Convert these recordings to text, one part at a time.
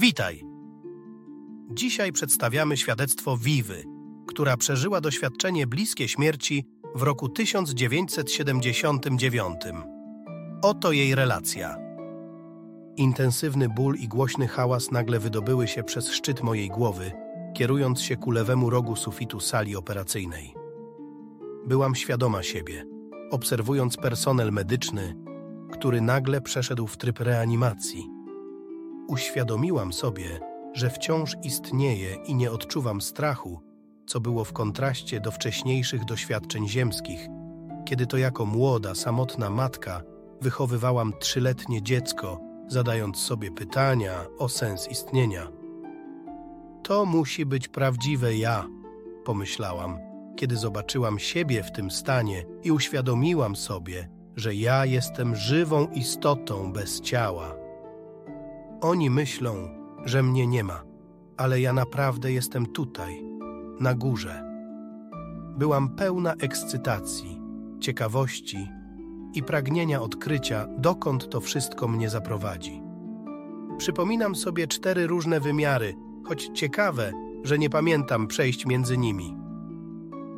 Witaj! Dzisiaj przedstawiamy świadectwo Wiwy, która przeżyła doświadczenie bliskie śmierci w roku 1979. Oto jej relacja. Intensywny ból i głośny hałas nagle wydobyły się przez szczyt mojej głowy, kierując się ku lewemu rogu sufitu sali operacyjnej. Byłam świadoma siebie, obserwując personel medyczny, który nagle przeszedł w tryb reanimacji. Uświadomiłam sobie, że wciąż istnieje i nie odczuwam strachu, co było w kontraście do wcześniejszych doświadczeń ziemskich, kiedy to jako młoda, samotna matka wychowywałam trzyletnie dziecko, zadając sobie pytania o sens istnienia. To musi być prawdziwe ja, pomyślałam, kiedy zobaczyłam siebie w tym stanie i uświadomiłam sobie, że ja jestem żywą istotą bez ciała. Oni myślą, że mnie nie ma, ale ja naprawdę jestem tutaj, na górze. Byłam pełna ekscytacji, ciekawości i pragnienia odkrycia, dokąd to wszystko mnie zaprowadzi. Przypominam sobie cztery różne wymiary, choć ciekawe, że nie pamiętam przejść między nimi.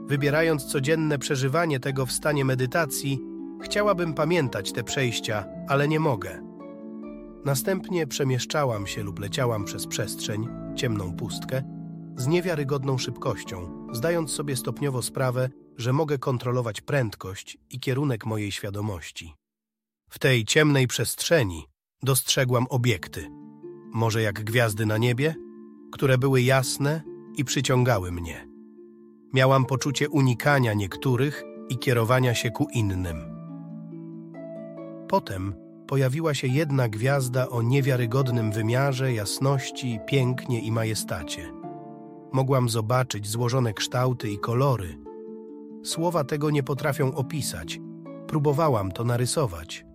Wybierając codzienne przeżywanie tego w stanie medytacji, chciałabym pamiętać te przejścia, ale nie mogę. Następnie przemieszczałam się lub leciałam przez przestrzeń, ciemną pustkę, z niewiarygodną szybkością, zdając sobie stopniowo sprawę, że mogę kontrolować prędkość i kierunek mojej świadomości. W tej ciemnej przestrzeni dostrzegłam obiekty, może jak gwiazdy na niebie, które były jasne i przyciągały mnie. Miałam poczucie unikania niektórych i kierowania się ku innym. Potem pojawiła się jedna gwiazda o niewiarygodnym wymiarze, jasności, pięknie i majestacie. Mogłam zobaczyć złożone kształty i kolory. Słowa tego nie potrafią opisać. Próbowałam to narysować.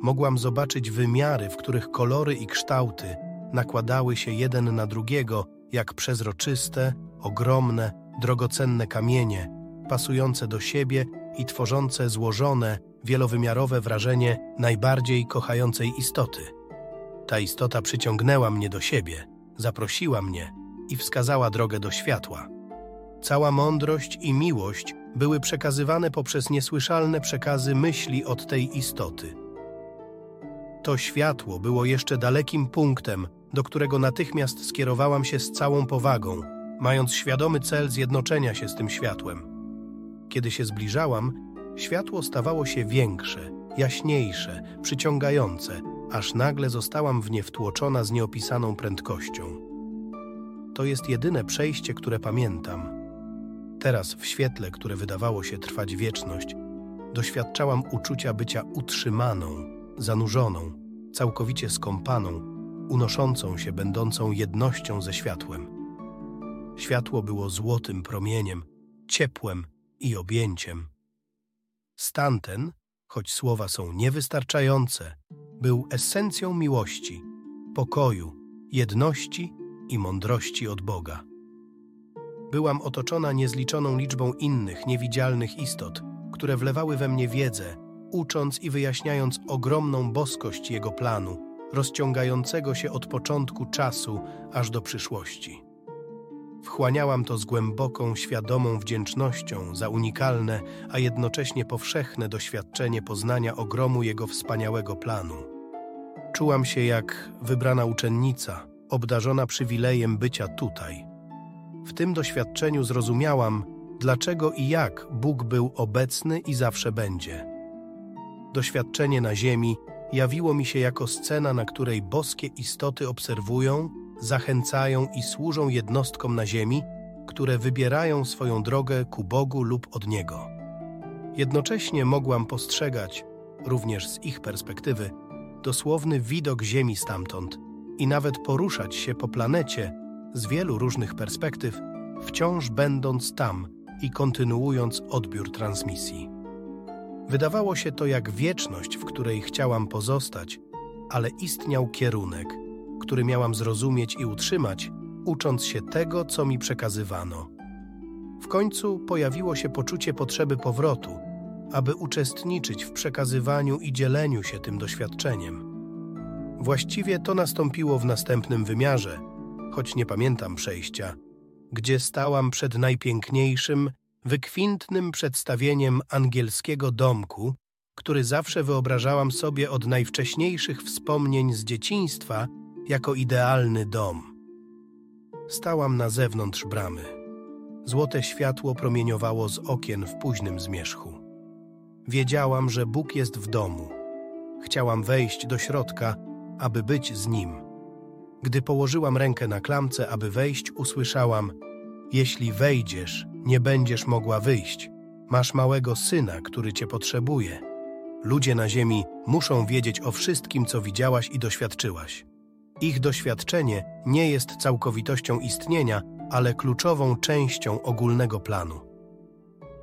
Mogłam zobaczyć wymiary, w których kolory i kształty nakładały się jeden na drugiego, jak przezroczyste, ogromne, drogocenne kamienie, pasujące do siebie i tworzące złożone, wielowymiarowe wrażenie najbardziej kochającej istoty. Ta istota przyciągnęła mnie do siebie, zaprosiła mnie i wskazała drogę do światła. Cała mądrość i miłość były przekazywane poprzez niesłyszalne przekazy myśli od tej istoty. To światło było jeszcze dalekim punktem, do którego natychmiast skierowałam się z całą powagą, mając świadomy cel zjednoczenia się z tym światłem. Kiedy się zbliżałam, Światło stawało się większe, jaśniejsze, przyciągające, aż nagle zostałam w nie wtłoczona z nieopisaną prędkością. To jest jedyne przejście, które pamiętam. Teraz, w świetle, które wydawało się trwać wieczność, doświadczałam uczucia bycia utrzymaną, zanurzoną, całkowicie skąpaną, unoszącą się, będącą jednością ze światłem. Światło było złotym promieniem, ciepłem i objęciem. Stan ten, choć słowa są niewystarczające, był esencją miłości, pokoju, jedności i mądrości od Boga. Byłam otoczona niezliczoną liczbą innych, niewidzialnych istot, które wlewały we mnie wiedzę, ucząc i wyjaśniając ogromną boskość Jego planu, rozciągającego się od początku czasu aż do przyszłości. Wchłaniałam to z głęboką, świadomą wdzięcznością za unikalne, a jednocześnie powszechne doświadczenie poznania ogromu jego wspaniałego planu. Czułam się jak wybrana uczennica, obdarzona przywilejem bycia tutaj. W tym doświadczeniu zrozumiałam, dlaczego i jak Bóg był obecny i zawsze będzie. Doświadczenie na ziemi jawiło mi się jako scena, na której boskie istoty obserwują, zachęcają i służą jednostkom na ziemi, które wybierają swoją drogę ku Bogu lub od Niego. Jednocześnie mogłam postrzegać, również z ich perspektywy, dosłowny widok Ziemi stamtąd i nawet poruszać się po planecie z wielu różnych perspektyw, wciąż będąc tam i kontynuując odbiór transmisji. Wydawało się to jak wieczność, w której chciałam pozostać, ale istniał kierunek – który miałam zrozumieć i utrzymać, ucząc się tego, co mi przekazywano. W końcu pojawiło się poczucie potrzeby powrotu, aby uczestniczyć w przekazywaniu i dzieleniu się tym doświadczeniem. Właściwie to nastąpiło w następnym wymiarze, choć nie pamiętam przejścia, gdzie stałam przed najpiękniejszym, wykwintnym przedstawieniem angielskiego domku, który zawsze wyobrażałam sobie od najwcześniejszych wspomnień z dzieciństwa jako idealny dom. Stałam na zewnątrz bramy. Złote światło promieniowało z okien w późnym zmierzchu. Wiedziałam, że Bóg jest w domu. Chciałam wejść do środka, aby być z Nim. Gdy położyłam rękę na klamce, aby wejść, usłyszałam: Jeśli wejdziesz, nie będziesz mogła wyjść. Masz małego syna, który cię potrzebuje. Ludzie na ziemi muszą wiedzieć o wszystkim, co widziałaś i doświadczyłaś. Ich doświadczenie nie jest całkowitością istnienia, ale kluczową częścią ogólnego planu.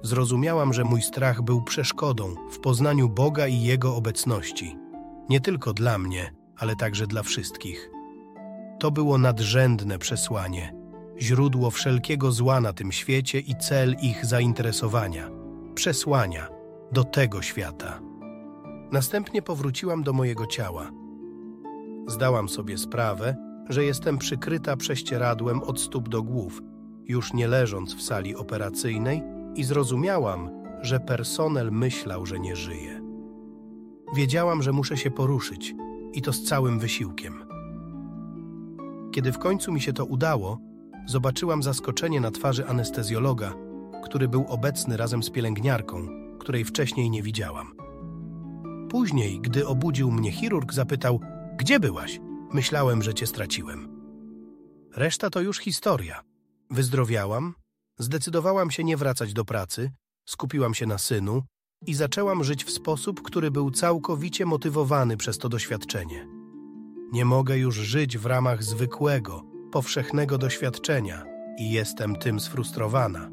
Zrozumiałam, że mój strach był przeszkodą w poznaniu Boga i Jego obecności. Nie tylko dla mnie, ale także dla wszystkich. To było nadrzędne przesłanie, źródło wszelkiego zła na tym świecie i cel ich zainteresowania, przesłania do tego świata. Następnie powróciłam do mojego ciała. Zdałam sobie sprawę, że jestem przykryta prześcieradłem od stóp do głów, już nie leżąc w sali operacyjnej, i zrozumiałam, że personel myślał, że nie żyje. Wiedziałam, że muszę się poruszyć i to z całym wysiłkiem. Kiedy w końcu mi się to udało, zobaczyłam zaskoczenie na twarzy anestezjologa, który był obecny razem z pielęgniarką, której wcześniej nie widziałam. Później, gdy obudził mnie chirurg, zapytał: Gdzie byłaś? Myślałem, że cię straciłem. Reszta to już historia. Wyzdrowiałam, zdecydowałam się nie wracać do pracy, skupiłam się na synu i zaczęłam żyć w sposób, który był całkowicie motywowany przez to doświadczenie. Nie mogę już żyć w ramach zwykłego, powszechnego doświadczenia i jestem tym sfrustrowana.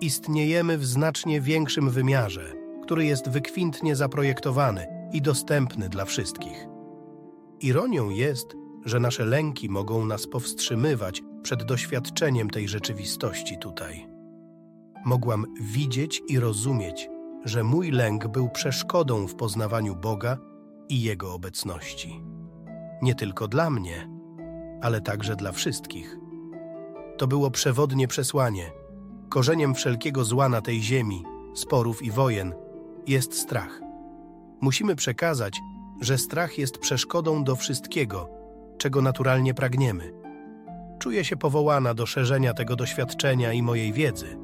Istniejemy w znacznie większym wymiarze, który jest wykwintnie zaprojektowany i dostępny dla wszystkich. Ironią jest, że nasze lęki mogą nas powstrzymywać przed doświadczeniem tej rzeczywistości tutaj. Mogłam widzieć i rozumieć, że mój lęk był przeszkodą w poznawaniu Boga i Jego obecności. Nie tylko dla mnie, ale także dla wszystkich. To było przewodnie przesłanie. Korzeniem wszelkiego zła na tej ziemi, sporów i wojen jest strach. Musimy przekazać, że strach jest przeszkodą do wszystkiego, czego naturalnie pragniemy. Czuję się powołana do szerzenia tego doświadczenia i mojej wiedzy.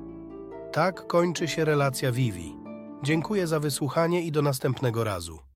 Tak kończy się relacja Vivi. Dziękuję za wysłuchanie i do następnego razu.